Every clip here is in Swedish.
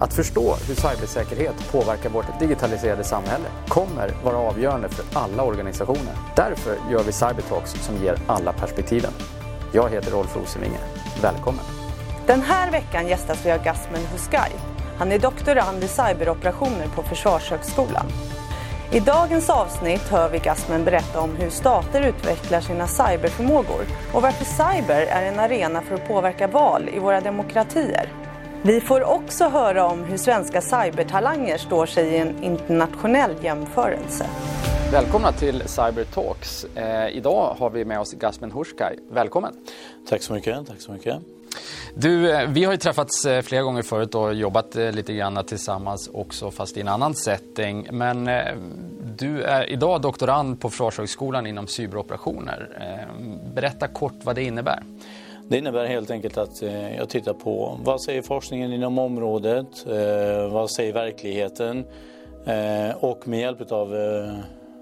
Att förstå hur cybersäkerhet påverkar vårt digitaliserade samhälle kommer vara avgörande för alla organisationer. Därför gör vi Cybertalks som ger alla perspektiven. Jag heter Rolf Rosenvinge. Välkommen! Den här veckan gästas vi av Gasmen Huskaj. Han är doktorand i cyberoperationer på Försvarshögskolan. I dagens avsnitt hör vi Gasmen berätta om hur stater utvecklar sina cyberförmågor och varför cyber är en arena för att påverka val i våra demokratier. Vi får också höra om hur svenska cybertalanger står sig i en internationell jämförelse. Välkomna till Cyber Talks. Eh, idag har vi med oss Gasmen Huskai. Välkommen! Tack så mycket. Tack så mycket. Du, eh, vi har ju träffats eh, flera gånger förut och jobbat eh, lite grann tillsammans också fast i en annan setting. Men du är idag doktorand på Försvarshögskolan inom cyberoperationer. Berätta kort vad det innebär. Det innebär helt enkelt att eh, jag tittar på vad säger forskningen inom området, eh, vad säger verkligheten eh, och med hjälp av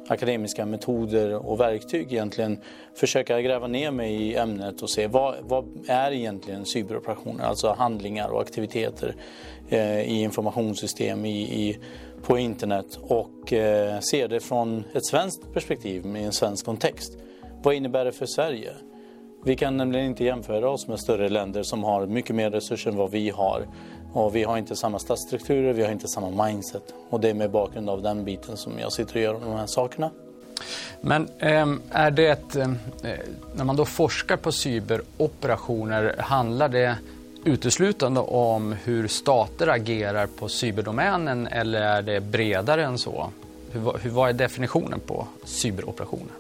akademiska metoder och verktyg egentligen försöka gräva ner mig i ämnet och se vad, vad är egentligen cyberoperationer, alltså handlingar och aktiviteter eh, i informationssystem i, i, på internet och eh, se det från ett svenskt perspektiv med en svensk kontext. Vad innebär det för Sverige? Vi kan nämligen inte jämföra oss med större länder som har mycket mer resurser än vad vi har. Och vi har inte samma statsstrukturer vi har inte samma mindset. Och det är med bakgrund av den biten som jag sitter och gör de här sakerna. Men ehm, är det ett, ehm, eh, när man då forskar på cyberoperationer, handlar det uteslutande om hur stater agerar på cyberdomänen eller är det bredare än så? Hur, vad är definitionen på cyberoperationer?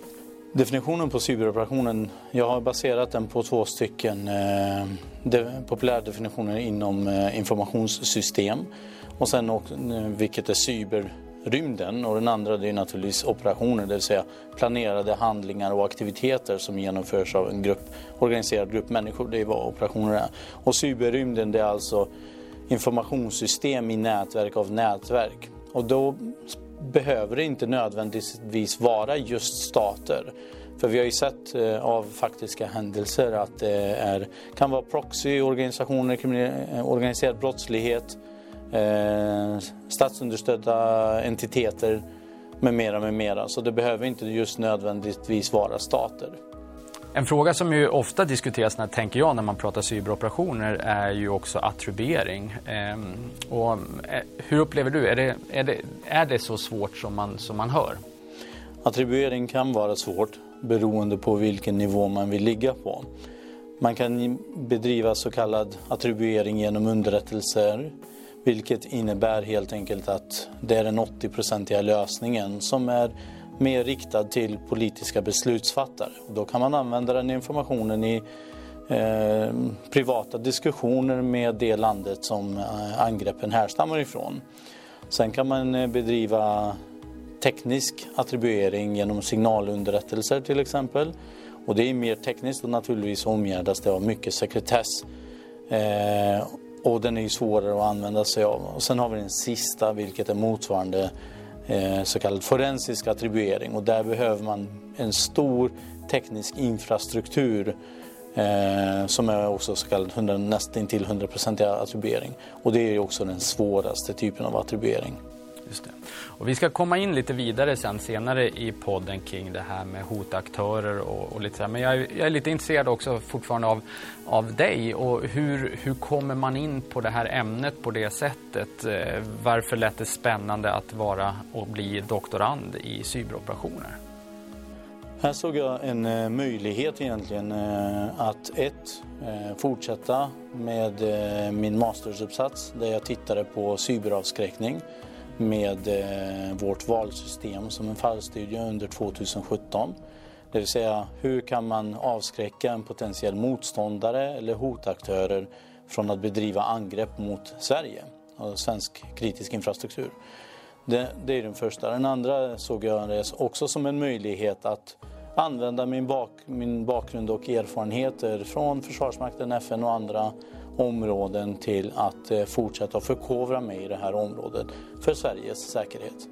Definitionen på cyberoperationen, jag har baserat den på två stycken eh, de, populärdefinitioner inom eh, informationssystem och sen också, eh, vilket är cyberrymden och den andra det är naturligtvis operationer, det vill säga planerade handlingar och aktiviteter som genomförs av en grupp, organiserad grupp människor. Det är vad operationer är. Och cyberrymden det är alltså informationssystem i nätverk av nätverk. Och då behöver det inte nödvändigtvis vara just stater. För vi har ju sett eh, av faktiska händelser att det är, kan vara proxyorganisationer, eh, organiserad brottslighet, eh, statsunderstödda entiteter med mera, med mera. Så det behöver inte just nödvändigtvis vara stater. En fråga som ju ofta diskuteras, när, tänker jag, när man pratar cyberoperationer är ju också attribuering. Ehm, och, eh, hur upplever du, är det, är, det, är det så svårt som man, som man hör? Attribuering kan vara svårt beroende på vilken nivå man vill ligga på. Man kan bedriva så kallad attribuering genom underrättelser vilket innebär helt enkelt att det är den 80-procentiga lösningen som är mer riktad till politiska beslutsfattare. då kan man använda den informationen i eh, privata diskussioner med det landet som eh, angreppen härstammar ifrån. Sen kan man eh, bedriva teknisk attribuering genom signalunderrättelser till exempel. Och det är mer tekniskt och naturligtvis omgärdas det av mycket sekretess. Eh, och den är ju svårare att använda sig av. Och sen har vi den sista vilket är motsvarande Eh, så kallad forensisk attribuering och där behöver man en stor teknisk infrastruktur eh, som är också så kallad 100, nästintill 100% attribuering. Och det är också den svåraste typen av attribuering. Just det. Och vi ska komma in lite vidare sen senare i podden kring det här med hotaktörer och, och lite så här. Men jag, jag, är lite intresserad också fortfarande av, av dig och hur, hur kommer man in på det här ämnet på det sättet? Eh, varför lät det spännande att vara och bli doktorand i cyberoperationer? Här såg jag en eh, möjlighet egentligen eh, att ett, eh, fortsätta med eh, min mastersuppsats där jag tittade på cyberavskräckning med eh, vårt valsystem som en fallstudie under 2017. Det vill säga hur kan man avskräcka en potentiell motståndare eller hotaktörer från att bedriva angrepp mot Sverige och svensk kritisk infrastruktur. Det, det är den första. Den andra såg jag också som en möjlighet att använda min, bak, min bakgrund och erfarenheter från Försvarsmakten, FN och andra områden till att eh, fortsätta förkovra mig i det här området för Sveriges säkerhet.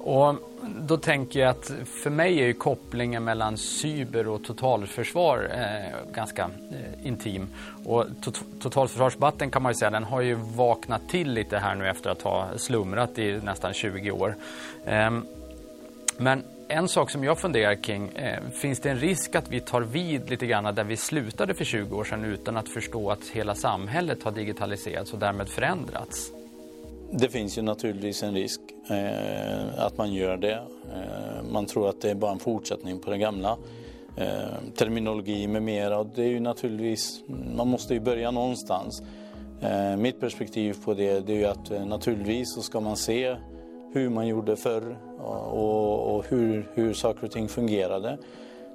Och då tänker jag att för mig är ju kopplingen mellan cyber och totalförsvar eh, ganska eh, intim. Och to totalförsvarsdebatten kan man ju säga, den har ju vaknat till lite här nu efter att ha slumrat i nästan 20 år. Eh, men en sak som jag funderar kring, eh, finns det en risk att vi tar vid lite grann där vi slutade för 20 år sedan utan att förstå att hela samhället har digitaliserats och därmed förändrats? Det finns ju naturligtvis en risk eh, att man gör det. Eh, man tror att det är bara en fortsättning på det gamla. Eh, terminologi med mera och det är ju naturligtvis, man måste ju börja någonstans. Eh, mitt perspektiv på det, det är ju att eh, naturligtvis så ska man se hur man gjorde förr och, och hur, hur saker och ting fungerade.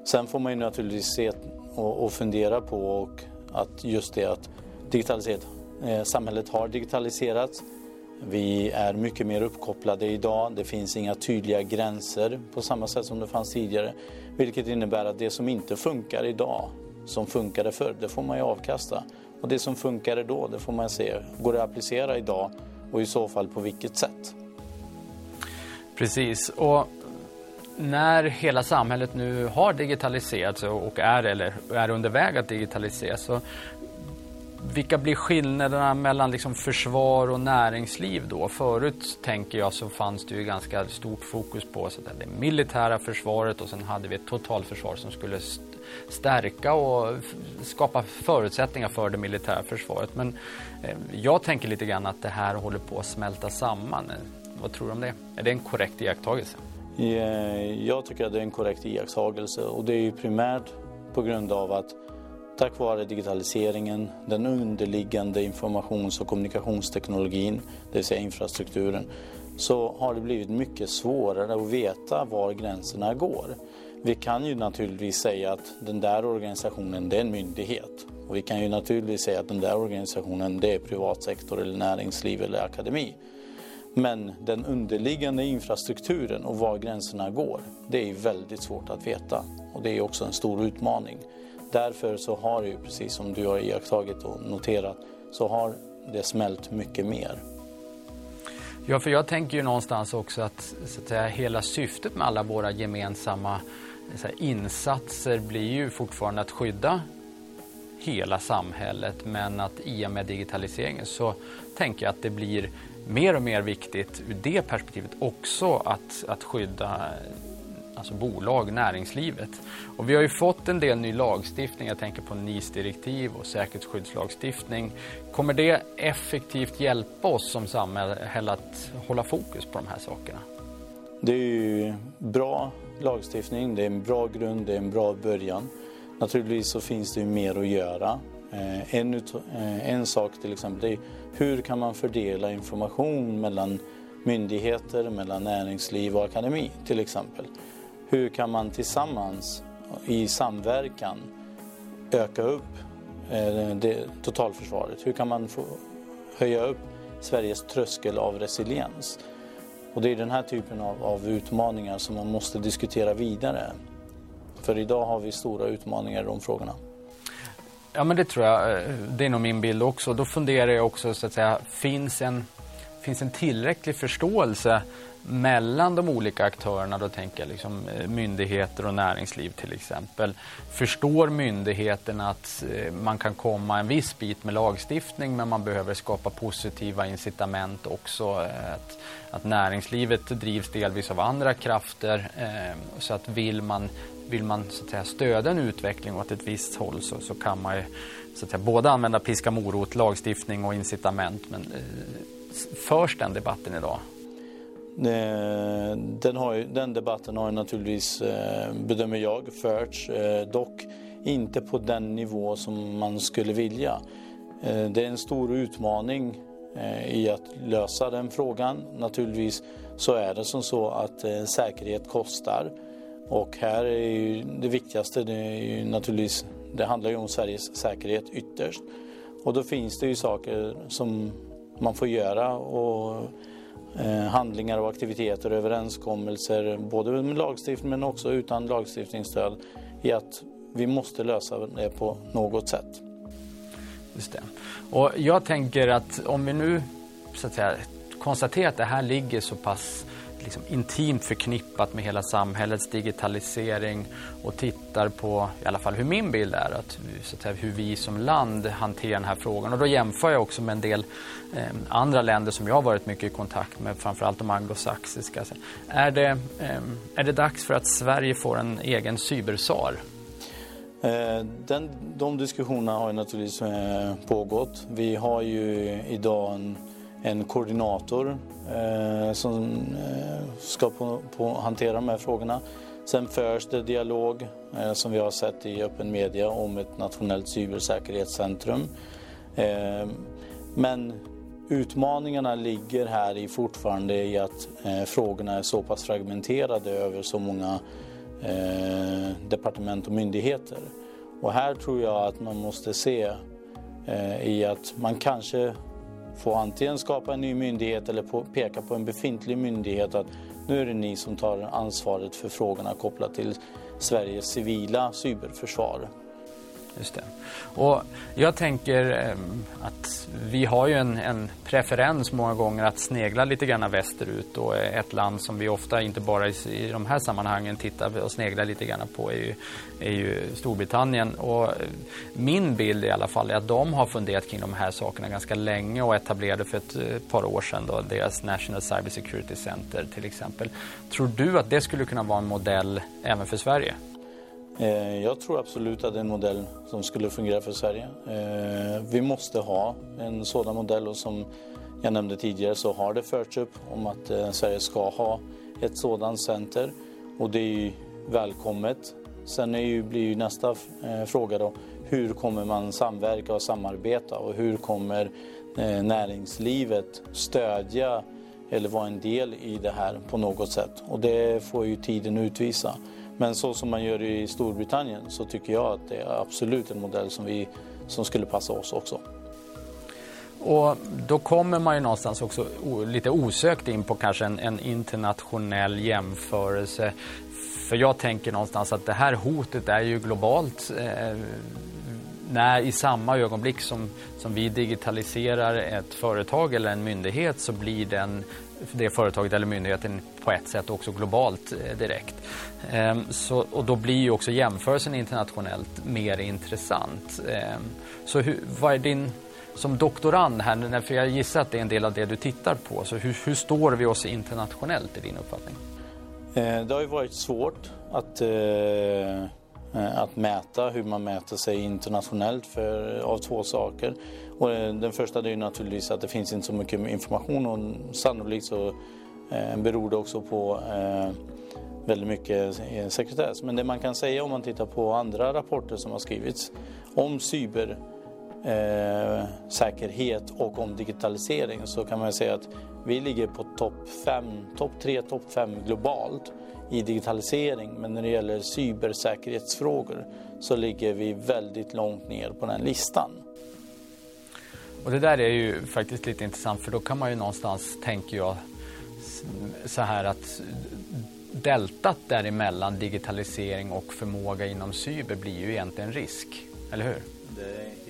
Sen får man ju naturligtvis se och, och fundera på och att just det att digitaliserat, eh, samhället har digitaliserats. Vi är mycket mer uppkopplade idag. Det finns inga tydliga gränser på samma sätt som det fanns tidigare. Vilket innebär att det som inte funkar idag, som funkade förr, det får man ju avkasta. Och det som funkade då, det får man se, går det att applicera idag och i så fall på vilket sätt? Precis. Och när hela samhället nu har digitaliserats och är, eller är under väg att digitaliseras så vilka blir skillnaderna mellan liksom försvar och näringsliv då? Förut tänker jag så fanns det ju ganska stort fokus på så det militära försvaret och sen hade vi ett totalförsvar som skulle stärka och skapa förutsättningar för det militära försvaret. Men eh, jag tänker lite grann att det här håller på att smälta samman. Vad tror du om det? Är det en korrekt iakttagelse? Eh, jag tycker att det är en korrekt iakttagelse och det är ju primärt på grund av att tack vare digitaliseringen, den underliggande informations och kommunikationsteknologin, det vill säga infrastrukturen, så har det blivit mycket svårare att veta var gränserna går. Vi kan ju naturligtvis säga att den där organisationen det är en myndighet. Och vi kan ju naturligtvis säga att den där organisationen det är privatsektor eller näringsliv eller akademi. Men den underliggande infrastrukturen och var gränserna går, det är väldigt svårt att veta. Och det är också en stor utmaning. Därför så har ju, precis som du har iakttagit och noterat, så har det smält mycket mer. Ja, för jag tänker ju någonstans också att, så att säga, hela syftet med alla våra gemensamma här, insatser blir ju fortfarande att skydda hela samhället men att i och med digitaliseringen så tänker jag att det blir mer och mer viktigt ur det perspektivet också att, att skydda alltså bolag, näringslivet. Och vi har ju fått en del ny lagstiftning, jag tänker på NIS-direktiv och säkerhetsskyddslagstiftning. Kommer det effektivt hjälpa oss som samhälle att hålla fokus på de här sakerna? Det är ju bra lagstiftning, det är en bra grund, det är en bra början. Naturligtvis så finns det ju mer att göra. Eh, en, eh, en sak till exempel är hur kan man fördela information mellan myndigheter, mellan näringsliv och akademi till exempel. Hur kan man tillsammans i samverkan öka upp eh, det, totalförsvaret? Hur kan man få höja upp Sveriges tröskel av resiliens? Och det är den här typen av, av utmaningar som man måste diskutera vidare. För idag har vi stora utmaningar i de frågorna. Ja, men det tror jag. Eh, det är nog min bild också. Då funderar jag också, så att säga, finns en, finns en tillräcklig förståelse mellan de olika aktörerna, då tänker jag liksom eh, myndigheter och näringsliv till exempel. Förstår myndigheterna att eh, man kan komma en viss bit med lagstiftning men man behöver skapa positiva incitament också. Att, att näringslivet drivs delvis av andra krafter. Så att vill man vill man så att säga, stödja en utveckling åt ett visst håll så, så kan man ju, så att säga, både använda piska morot, lagstiftning och incitament. Men eh, förs den debatten idag? Eh, den, har ju, den debatten har naturligtvis, eh, bedömer jag, förts. Eh, dock inte på den nivå som man skulle vilja. Det är en stor utmaning i att lösa den frågan. Naturligtvis så är det som så att säkerhet kostar. Och här är ju det viktigaste, det är ju naturligtvis, det handlar ju om Sveriges säkerhet ytterst. Och då finns det ju saker som man får göra och eh, handlingar och aktiviteter och överenskommelser både med lagstiftning men också utan lagstiftningsstöd i att vi måste lösa det på något sätt. Just det. Och jag tänker att om vi nu så att säga, konstaterar att det här ligger så pass liksom intimt förknippat med hela samhällets digitalisering och tittar på, i alla fall hur min bild är, att, så att säga, hur vi som land hanterar den här frågan. Och då jämför jag också med en del eh, andra länder som jag har varit mycket i kontakt med, framförallt de anglosaxiska. Är det, eh, är det dags för att Sverige får en egen cybersar? Eh, den, de diskussionerna har ju naturligtvis eh, pågått. Vi har ju idag en, en koordinator eh, som eh, ska på, på hantera de här frågorna. Sen förs det dialog, eh, som vi har sett i öppen media, om ett nationellt cybersäkerhetscentrum. Eh, men utmaningarna ligger här i fortfarande i att eh, frågorna är så pass fragmenterade över så många eh, departement och myndigheter. Och här tror jag att man måste se eh, i att man kanske får antingen skapa en ny myndighet eller på, peka på en befintlig myndighet att nu är det ni som tar ansvaret för frågorna kopplat till Sveriges civila cyberförsvar. Just det. Och jag tänker ehm, att vi har ju en, en, preferens många gånger att snegla lite grann västerut och eh, ett land som vi ofta, inte bara i, i de här sammanhangen, tittar och sneglar lite grann på är ju, är ju Storbritannien. Och eh, min bild i alla fall är att de har funderat kring de här sakerna ganska länge och etablerade för ett, ett par år sedan då, deras National Cyber Security Center till exempel. Tror du att det skulle kunna vara en modell även för Sverige? Eh, jag tror absolut att det är en modell som skulle fungera för Sverige. Eh, vi måste ha en sådan modell och som jag nämnde tidigare så har det förts upp om att eh, Sverige ska ha ett sådant center och det är ju välkommet. Sen är ju, blir ju nästa fråga då hur kommer man samverka och samarbeta och hur kommer näringslivet stödja eller vara en del i det här på något sätt och det får ju tiden utvisa. Men så som man gör i Storbritannien så tycker jag att det är absolut en modell som, vi, som skulle passa oss också. Och då kommer man ju någonstans också lite osökt in på kanske en, en, internationell jämförelse. För jag tänker någonstans att det här hotet är ju globalt. Eh, när i samma ögonblick som, som vi digitaliserar ett företag eller en myndighet så blir den det företaget eller myndigheten på ett sätt också globalt eh, direkt. Ehm, så, och då blir ju också jämförelsen internationellt mer intressant. Ehm, så hur, vad är din, som doktorand här, för jag gissar att det är en del av det du tittar på, så hur, hur står vi oss internationellt i din uppfattning? Eh, det har ju varit svårt att, eh, Eh, att mäta hur man mäter sig internationellt för, av två saker. Och eh, den första är naturligtvis att det finns inte så mycket information och sannolikt så eh, beror det också på väldigt mycket sekretess. Men det man kan säga om man tittar på andra rapporter som har skrivits om cybersäkerhet eh, och om digitalisering så kan man säga att vi ligger på topp 5, topp 3, topp 5 globalt i digitalisering. Men när det gäller cybersäkerhetsfrågor så ligger vi väldigt långt ner på den listan. Och det där är ju faktiskt lite intressant för då kan man ju någonstans, tänker jag, så här att deltat däremellan, digitalisering och förmåga inom cyber blir ju egentligen risk, eller hur? Det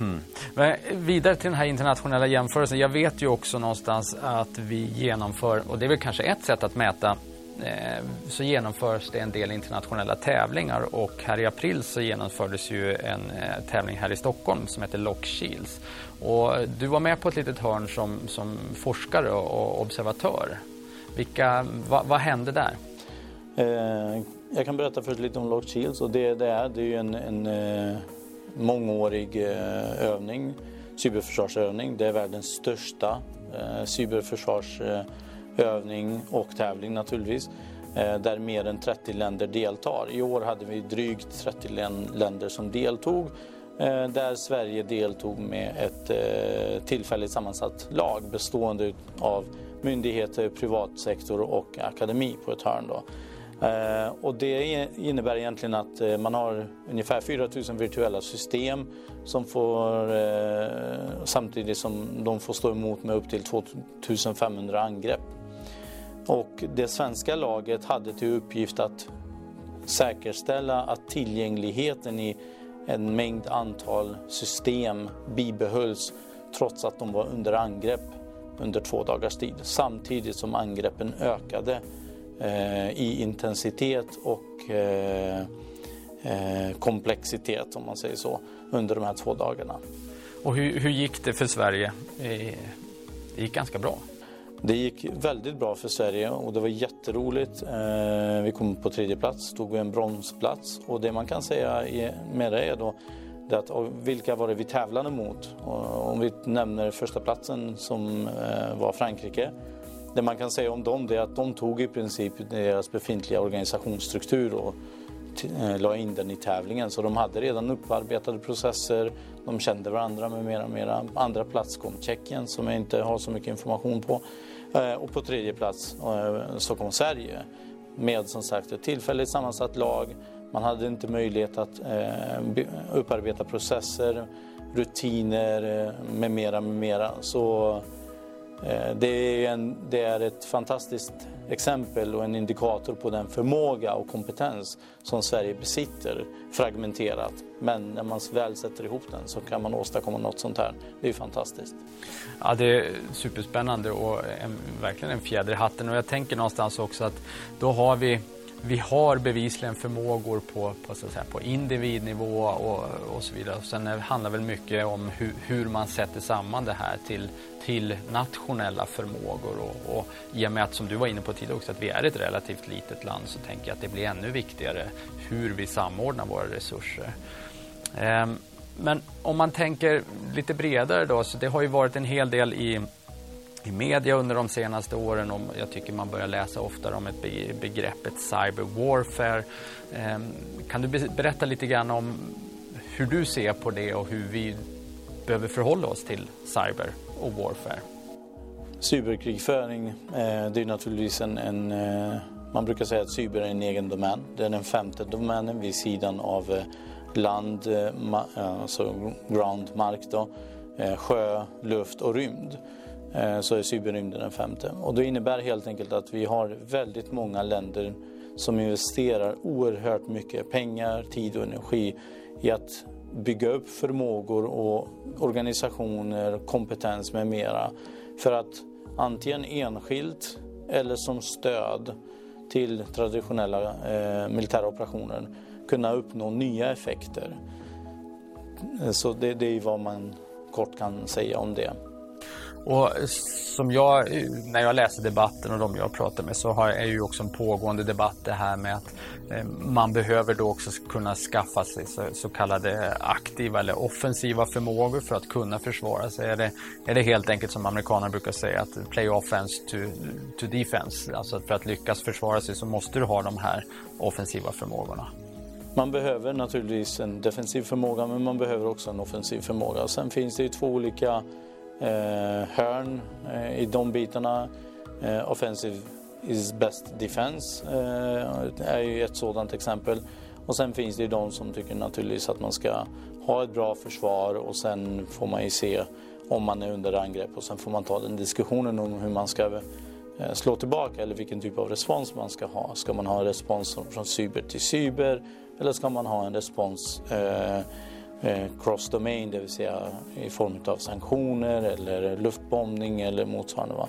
Mm. Men vidare till den här internationella jämförelsen. Jag vet ju också någonstans att vi genomför, och det är väl kanske ett sätt att mäta Eh, så genomförs det en del internationella tävlingar och här i april så genomfördes ju en eh, tävling här i Stockholm som heter Lock Shields. Och du var med på ett litet hörn som, som forskare och observatör. Vilka, vad, vad hände där? Eh, jag kan berätta först lite om Lock Shields och det, det är, det är en, en eh, mångårig eh, övning, cyberförsvarsövning. Det är världens största eh, cyberförsvarsövning och tävling naturligtvis eh, där mer än 30 länder deltar. I år hade vi drygt 30 länder som deltog där Sverige deltog med ett tillfälligt sammansatt lag bestående av myndigheter, privatsektor och akademi på ett hörn. Då. Eh, och det innebär egentligen att eh, man har ungefär 4 000 virtuella system som får, eh, samtidigt som de får stå emot med upp till 2 500 angrepp. Och det svenska laget hade till uppgift att säkerställa att tillgängligheten i en mängd antal system bibehölls trots att de var under angrepp under två dagars tid samtidigt som angreppen ökade i intensitet och eh, eh, komplexitet om man säger så under de här två dagarna. Och hur, hur gick det för Sverige? Det gick ganska bra. Det gick väldigt bra för Sverige och det var jätteroligt. Vi kom på tredje plats, tog en bronsplats och det man kan säga med det är då det att, vilka var det vi tävlade mot? Om vi nämner första platsen som var Frankrike det man kan säga om dem är att de tog i princip deras befintliga organisationsstruktur och eh, la in den i tävlingen. Så de hade redan upparbetade processer, de kände varandra med mera, mera. Andra plats kom Tjeckien som jag inte har så mycket information på. Eh, och på tredje plats eh, så kom Sverige med som sagt ett tillfälligt sammansatt lag. Man hade inte möjlighet att upparbeta processer, rutiner med mera, med mera. Så Eh, det är, en, det är ett fantastiskt exempel och en indikator på den förmåga och kompetens som Sverige besitter fragmenterat. Men när man väl sätter ihop den så kan man åstadkomma något sånt här. Det är fantastiskt. Ja, det är superspännande och en, verkligen en fjäder i hatten. Och jag tänker någonstans också att då har vi vi har bevisligen förmågor på, på, så att säga, på individnivå och, och så vidare. Sen handlar väl mycket om hur, hur, man sätter samman det här till, till nationella förmågor. Och, och i och med att, som du var inne på tidigare också, att vi är ett relativt litet land så tänker jag att det blir ännu viktigare hur vi samordnar våra resurser. Ehm, men om man tänker lite bredare då, så det har ju varit en hel del i i media under de senaste åren och jag tycker man börjar läsa oftare om ett begreppet cyber warfare. Ehm, kan du berätta lite grann om hur du ser på det och hur vi behöver förhålla oss till cyber och warfare? Cyberkrigföring, eh, det är naturligtvis en, en eh, man brukar säga att cyber är en egen domän. Det är den femte domänen vid sidan av eh, land, alltså ground, mark då, sjö, luft och rymd. Eh, så är cyberrymden den femte. Och det innebär helt enkelt att vi har väldigt många länder som investerar oerhört mycket pengar, tid och energi i att bygga upp förmågor och organisationer, kompetens med mera för att antingen enskilt eller som stöd till traditionella eh, militära operationer kunna uppnå nya effekter. Eh, så det, det är vad man kort kan säga om det. Och som jag, när jag läser debatten och de jag pratar med så har, är ju också en pågående debatt det här med att eh, man behöver då också kunna skaffa sig så, så, kallade aktiva eller offensiva förmågor för att kunna försvara sig. Är det, är det helt enkelt som amerikanerna brukar säga att play offense to, to defense. Alltså för att lyckas försvara sig så måste du ha de här offensiva förmågorna. Man behöver naturligtvis en defensiv förmåga men man behöver också en offensiv förmåga. Sen finns det ju två olika eh, hörn eh, i de bitarna. Eh, offensive is best defense eh, är ju ett sådant exempel. Och sen finns det ju de som tycker naturligtvis att man ska ha ett bra försvar och sen får man ju se om man är under angrepp och sen får man ta den diskussionen om hur man ska eh, slå tillbaka eller vilken typ av respons man ska ha. Ska man ha en respons från cyber till cyber eller ska man ha en respons Eh, Eh, cross domain, det vill säga i form av sanktioner eller luftbombning eller motsvarande. Va?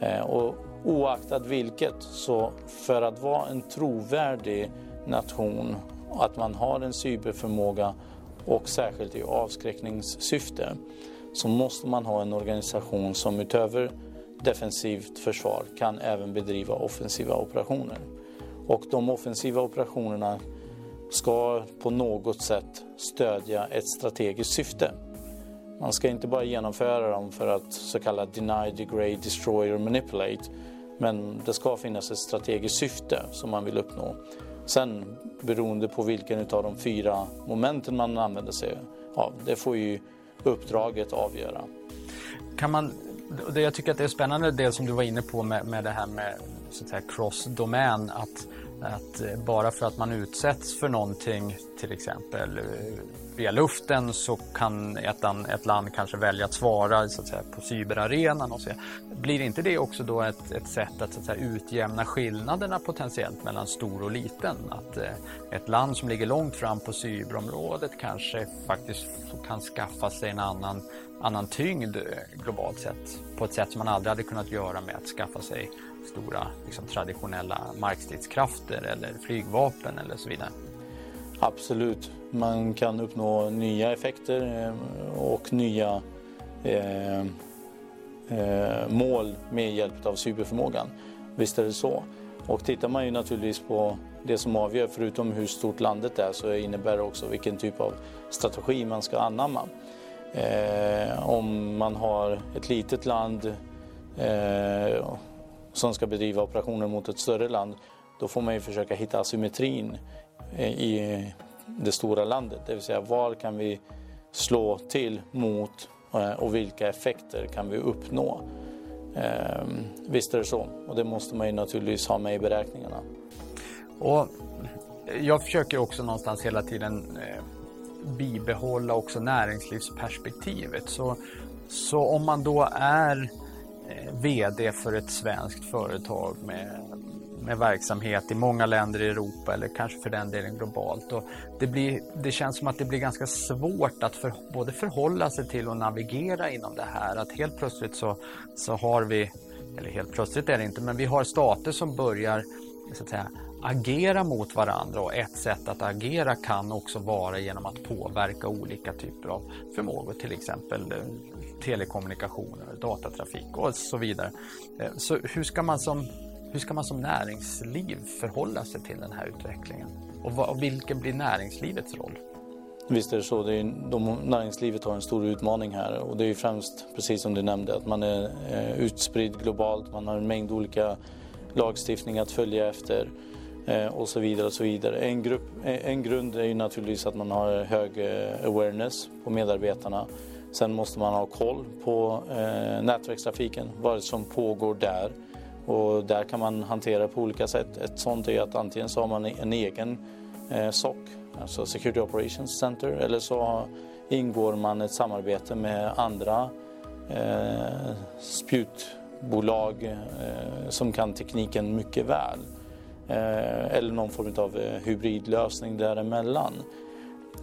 Eh, och oaktat vilket, så för att vara en trovärdig nation, att man har en cyberförmåga och särskilt i avskräckningssyfte, så måste man ha en organisation som utöver defensivt försvar kan även bedriva offensiva operationer. Och de offensiva operationerna ska på något sätt stödja ett strategiskt syfte. Man ska inte bara genomföra dem för att så kallat deny, degrade, destroy or manipulate. Men det ska finnas ett strategiskt syfte som man vill uppnå. Sen beroende på vilken av de fyra momenten man använder sig av, det får ju uppdraget avgöra. Kan man, det jag tycker att det är spännande det som du var inne på med, med det här med så att säga, cross-domän, att att eh, bara för att man utsätts för någonting, till exempel eh, via luften, så kan ett, ett land kanske välja att svara så att säga, på cyberarenan. Och så. Blir inte det också då ett, ett sätt att, så att säga, utjämna skillnaderna potentiellt mellan stor och liten? Att eh, ett land som ligger långt fram på cyberområdet kanske faktiskt kan skaffa sig en annan annan tyngd eh, globalt sett på ett sätt som man aldrig hade kunnat göra med att skaffa sig stora liksom, traditionella markstridskrafter eller flygvapen eller så vidare. Absolut, man kan uppnå nya effekter eh, och nya eh, eh, mål med hjälp av cyberförmågan. Visst är det så. Och tittar man ju naturligtvis på det som avgör, förutom hur stort landet är, så innebär det också vilken typ av strategi man ska anamma. Eh, om man har ett litet land eh, som ska bedriva operationer mot ett större land, då får man ju försöka hitta asymmetrin eh, i det stora landet. Det vill säga var kan vi slå till mot eh, och vilka effekter kan vi uppnå? Ehm, visst är det så och det måste man ju naturligtvis ha med i beräkningarna. Och jag försöker också någonstans hela tiden eh, bibehålla också näringslivsperspektivet. Så, så om man då är VD för ett svenskt företag med med verksamhet i många länder i Europa eller kanske för den delen globalt. Och det, blir, det känns som att det blir ganska svårt att för, både förhålla sig till och navigera inom det här. Att helt plötsligt så, så har vi, eller helt plötsligt är det inte, men vi har stater som börjar så att säga, agera mot varandra och ett sätt att agera kan också vara genom att påverka olika typer av förmågor, till exempel telekommunikationer, datatrafik och så vidare. Eh, så hur ska man som hur ska man som näringsliv förhålla sig till den här utvecklingen? Och, vad, och vilken blir näringslivets roll? Visst är det så. Det är, de, näringslivet har en stor utmaning här och det är främst, precis som du nämnde, att man är eh, utspridd globalt. Man har en mängd olika lagstiftningar att följa efter eh, och så vidare. och så vidare. En, grupp, en grund är ju naturligtvis att man har hög eh, awareness på medarbetarna. Sen måste man ha koll på eh, nätverkstrafiken, vad som pågår där. Och där kan man hantera på olika sätt. Ett sånt är att antingen så har man en egen eh, SOC, alltså Security Operations Center, eller så ingår man ett samarbete med andra eh, spjutbolag eh, som kan tekniken mycket väl. Eh, eller någon form av eh, hybridlösning däremellan.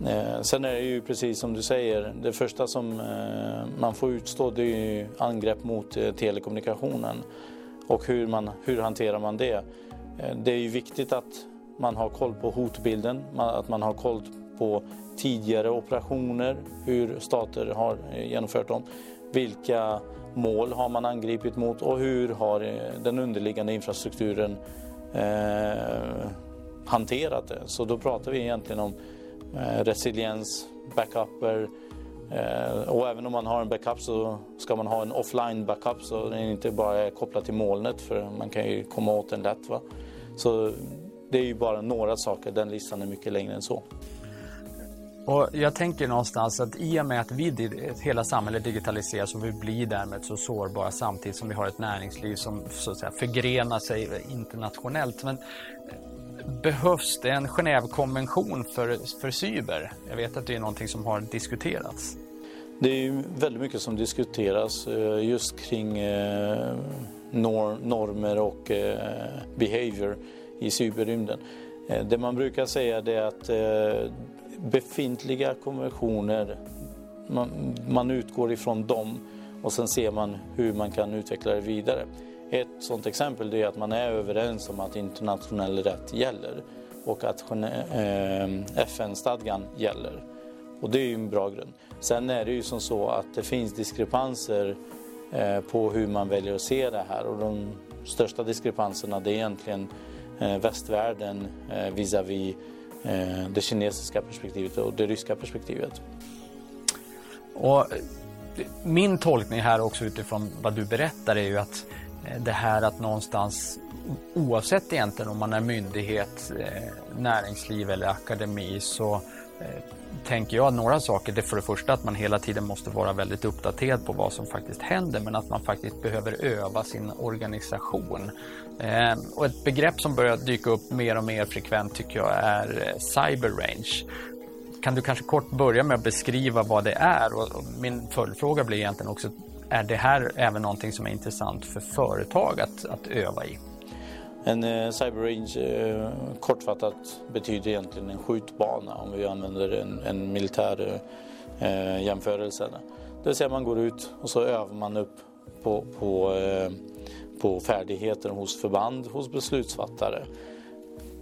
Eh, sen är det ju precis som du säger, det första som eh, man får utstå det är angrepp mot eh, telekommunikationen och hur, man, hur hanterar man det? Det är ju viktigt att man har koll på hotbilden, att man har koll på tidigare operationer, hur stater har genomfört dem. Vilka mål har man angripit mot och hur har den underliggande infrastrukturen eh, hanterat det? Så då pratar vi egentligen om Eh, resiliens, backuper, eh, och även om man har en backup så ska man ha en offline backup så den inte bara är kopplad till molnet för man kan ju komma åt den lätt. Va? Så det är ju bara några saker, den listan är mycket längre än så. Och jag tänker någonstans att i och med att vi, hela samhället digitaliseras och vi blir därmed så sårbara samtidigt som vi har ett näringsliv som så att säga, förgrenar sig internationellt. Men behövs det en Genèvekonvention för, för cyber? Jag vet att det är någonting som har diskuterats. Det är väldigt mycket som diskuteras eh, just kring eh, normer och eh, behavior i cyberrymden. Det man brukar säga är att befintliga konventioner, man utgår ifrån dem och sen ser man hur man kan utveckla det vidare. Ett sådant exempel är att man är överens om att internationell rätt gäller och att eh, FN-stadgan gäller. Och det är ju en bra grund. Sen är det ju som så att det finns diskrepanser eh, på hur man väljer att se det här och de största diskrepanserna det är egentligen eh, västvärlden visavi det kinesiska perspektivet och det ryska perspektivet. Och min tolkning här också utifrån vad du berättar är ju att Eh, Eh, det här att någonstans oavsett egentligen om man är myndighet, eh, näringsliv eller akademi så eh, tänker jag några saker. Det är för det första att man hela tiden måste vara väldigt uppdaterad på vad som faktiskt händer men att man faktiskt behöver öva sin organisation. Och ett begrepp som börjar dyka upp mer och mer frekvent tycker jag är cyber range. Kan du kanske kort börja med att beskriva vad det är? Och min följdfråga blir egentligen också är det här även någonting som är intressant för företag att, att öva i? En eh, cyberrange eh, kortfattat betyder egentligen en skjutbana om vi använder en, en militär eh, jämförelse. Det vill säga man går ut och så övar man upp på, på, eh, på färdigheter hos förband, hos beslutsfattare.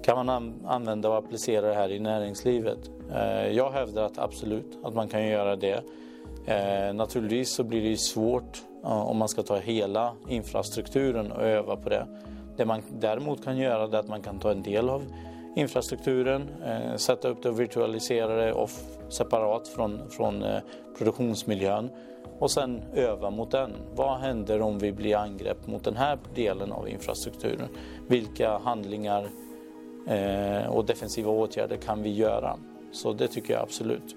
Kan man använda och applicera det här i näringslivet? Eh, jag hävdar att absolut, att man kan göra det. Eh, naturligtvis så blir det svårt om man ska ta hela infrastrukturen och öva på det. Det man däremot kan göra är att man kan ta en del av infrastrukturen, eh, sätta upp det och virtualisera det off, separat från, från eh, produktionsmiljön och sen öva mot den. Vad händer om vi blir angrepp mot den här delen av infrastrukturen? Vilka handlingar eh, och defensiva åtgärder kan vi göra? Så det tycker jag absolut.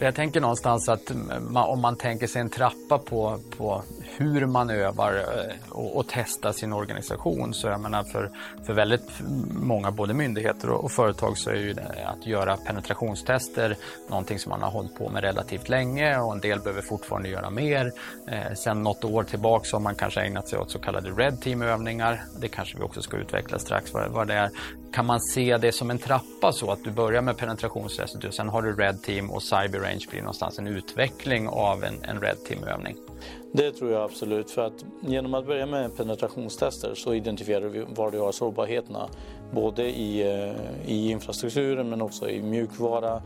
För jag tänker någonstans att man, om man tänker sig en trappa på, på hur man övar eh, och, och testar sin organisation så jag menar för, för väldigt många både myndigheter och, och företag så är ju det att göra penetrationstester någonting som man har hållit på med relativt länge och en del behöver fortfarande göra mer. Eh, sen något år tillbaka har man kanske ägnat sig åt så kallade Red Team-övningar. Det kanske vi också ska utveckla strax vad, vad det är. Kan man se det som en trappa så att du börjar med penetrationstestet och sen har du Red Team och Cyber Range blir någonstans en utveckling av en, en Red Team-övning? Det tror jag absolut. För att genom att börja med penetrationstester så identifierar vi var du har sårbarheterna. Både i, eh, i infrastrukturen men också i mjukvara.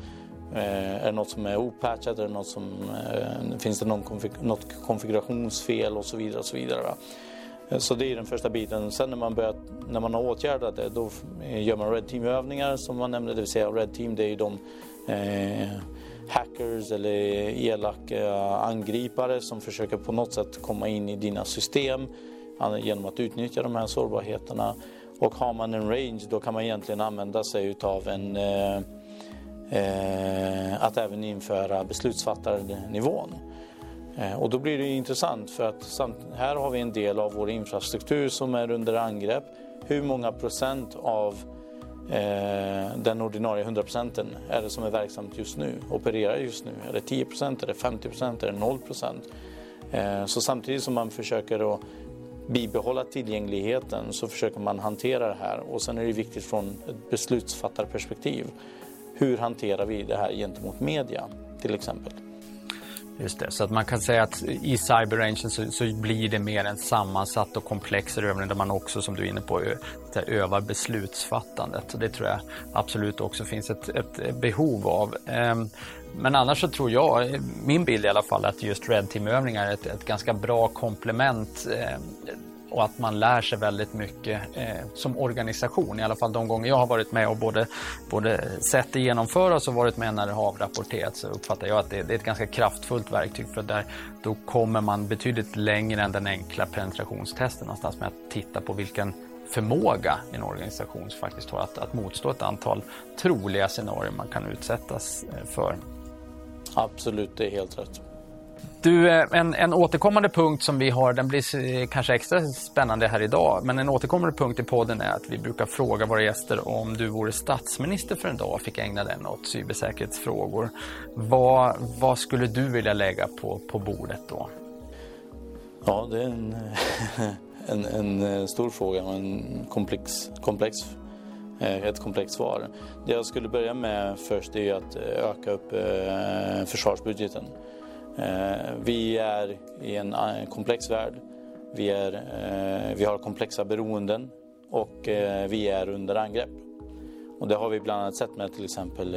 Eh, är det något som är opatchat? Är det något som, eh, finns det någon konfig något konfigurationsfel och så vidare. Och så vidare? Eh, så det är den första biten. Sen när man, börjat, när man har åtgärdat det då gör man Red Team-övningar som man nämnde. Det vill säga Red Team det är ju de eh, hackers eller elaka angripare som försöker på något sätt komma in i dina system genom att utnyttja de här sårbarheterna. Och har man en range då kan man egentligen använda sig utav en eh, eh, att även införa beslutsfattarnivån. Eh, och då blir det intressant för att här har vi en del av vår infrastruktur som är under angrepp. Hur många procent av eh, den ordinarie 100 procenten är det som är verksamt just nu, opererar just nu? Är det 10 procent, är det 50 procent, är det 0 procent? Eh, så samtidigt som man försöker att bibehålla tillgängligheten så försöker man hantera det här och sen är det viktigt från ett beslutsfattarperspektiv. Hur hanterar vi det här gentemot media till exempel? Just det, så att man kan säga att i cyberrangen så, så blir det mer en sammansatt och komplex övning där man också, som du är inne på, övar beslutsfattandet. Så det tror jag absolut också finns ett, ett behov av. Ehm, men annars så tror jag, min bild i alla fall, att just Red Team-övningar är ett, ett ganska bra komplement ehm, och att man lär sig väldigt mycket eh, som organisation. I alla fall de gånger jag har varit med och både, både sett det genomföras och varit med när det har avrapporterats så uppfattar jag att det, det, är ett ganska kraftfullt verktyg för där då kommer man betydligt längre än den enkla penetrationstesten någonstans med att titta på vilken förmåga en organisation faktiskt har att, att motstå ett antal troliga scenarier man kan utsättas eh, för. Absolut, det är helt rätt. Du, eh, en, en återkommande punkt som vi har, den blir eh, kanske extra spännande här idag, men en återkommande punkt i podden är att vi brukar fråga våra gäster om du vore statsminister för en dag och fick ägna den åt cybersäkerhetsfrågor. Vad, vad skulle du vilja lägga på, på bordet då? Ja, det är en, en, en eh, stor fråga och en komplex, komplex, ett komplext svar. Det jag skulle börja med först är att öka upp försvarsbudgeten. Eh, vi är i en eh, komplex värld. Vi, är, eh, vi har komplexa beroenden och vi är under angrepp. Och det har vi bland annat sett med till exempel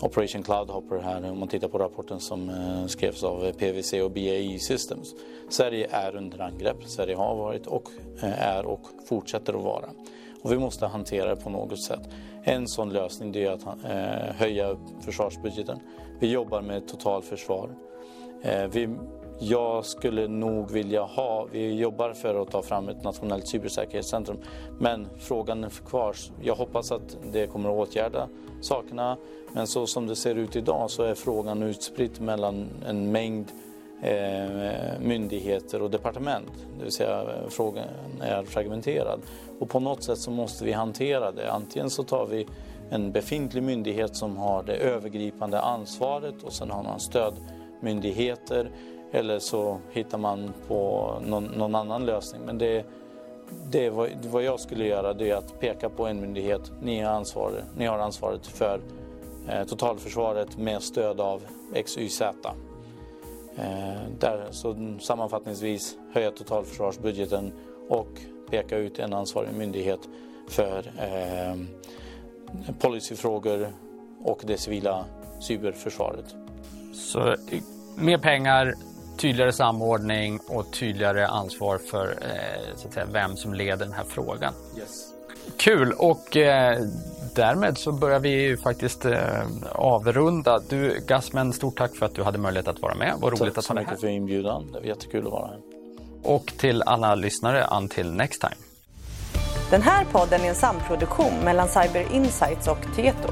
Operation Cloudhopper här om man tittar på rapporten som skrevs av PVC och BAE Systems. Sverige är under angrepp. Sverige har varit och är och fortsätter att vara. Och vi måste hantera det på något sätt. En sån lösning är att höja försvarsbudgeten. Vi jobbar med totalförsvar. Eh, vi, jag skulle nog vilja ha, vi jobbar för att ta fram ett nationellt cybersäkerhetscentrum. Men frågan är kvar. Jag hoppas att det kommer att åtgärda sakerna. Men så som det ser ut idag så är frågan utspridd mellan en mängd eh, myndigheter och departement. Det vill säga frågan är fragmenterad. Och på något sätt så måste vi hantera det. Antingen så tar vi en befintlig myndighet som har det övergripande ansvaret och sen har man stödmyndigheter eller så hittar man på någon, någon annan lösning. Men det, det vad, vad jag skulle göra det är att peka på en myndighet. Ni, är ansvar, ni har ansvaret för eh, totalförsvaret med stöd av XYZ. Eh, där, så sammanfattningsvis höja totalförsvarsbudgeten och peka ut en ansvarig myndighet för eh, policyfrågor och det civila cyberförsvaret. Så mer pengar, tydligare samordning och tydligare ansvar för eh, så att säga, vem som leder den här frågan. Yes. Kul och eh, därmed så börjar vi ju faktiskt eh, avrunda. Du Gasmen, stort tack för att du hade möjlighet att vara med. Vad roligt tack att ha dig så här. mycket för inbjudan. Det var jättekul att vara här. Och till alla lyssnare, until next time. Den här podden är en samproduktion mellan Cyber Insights och Tieto.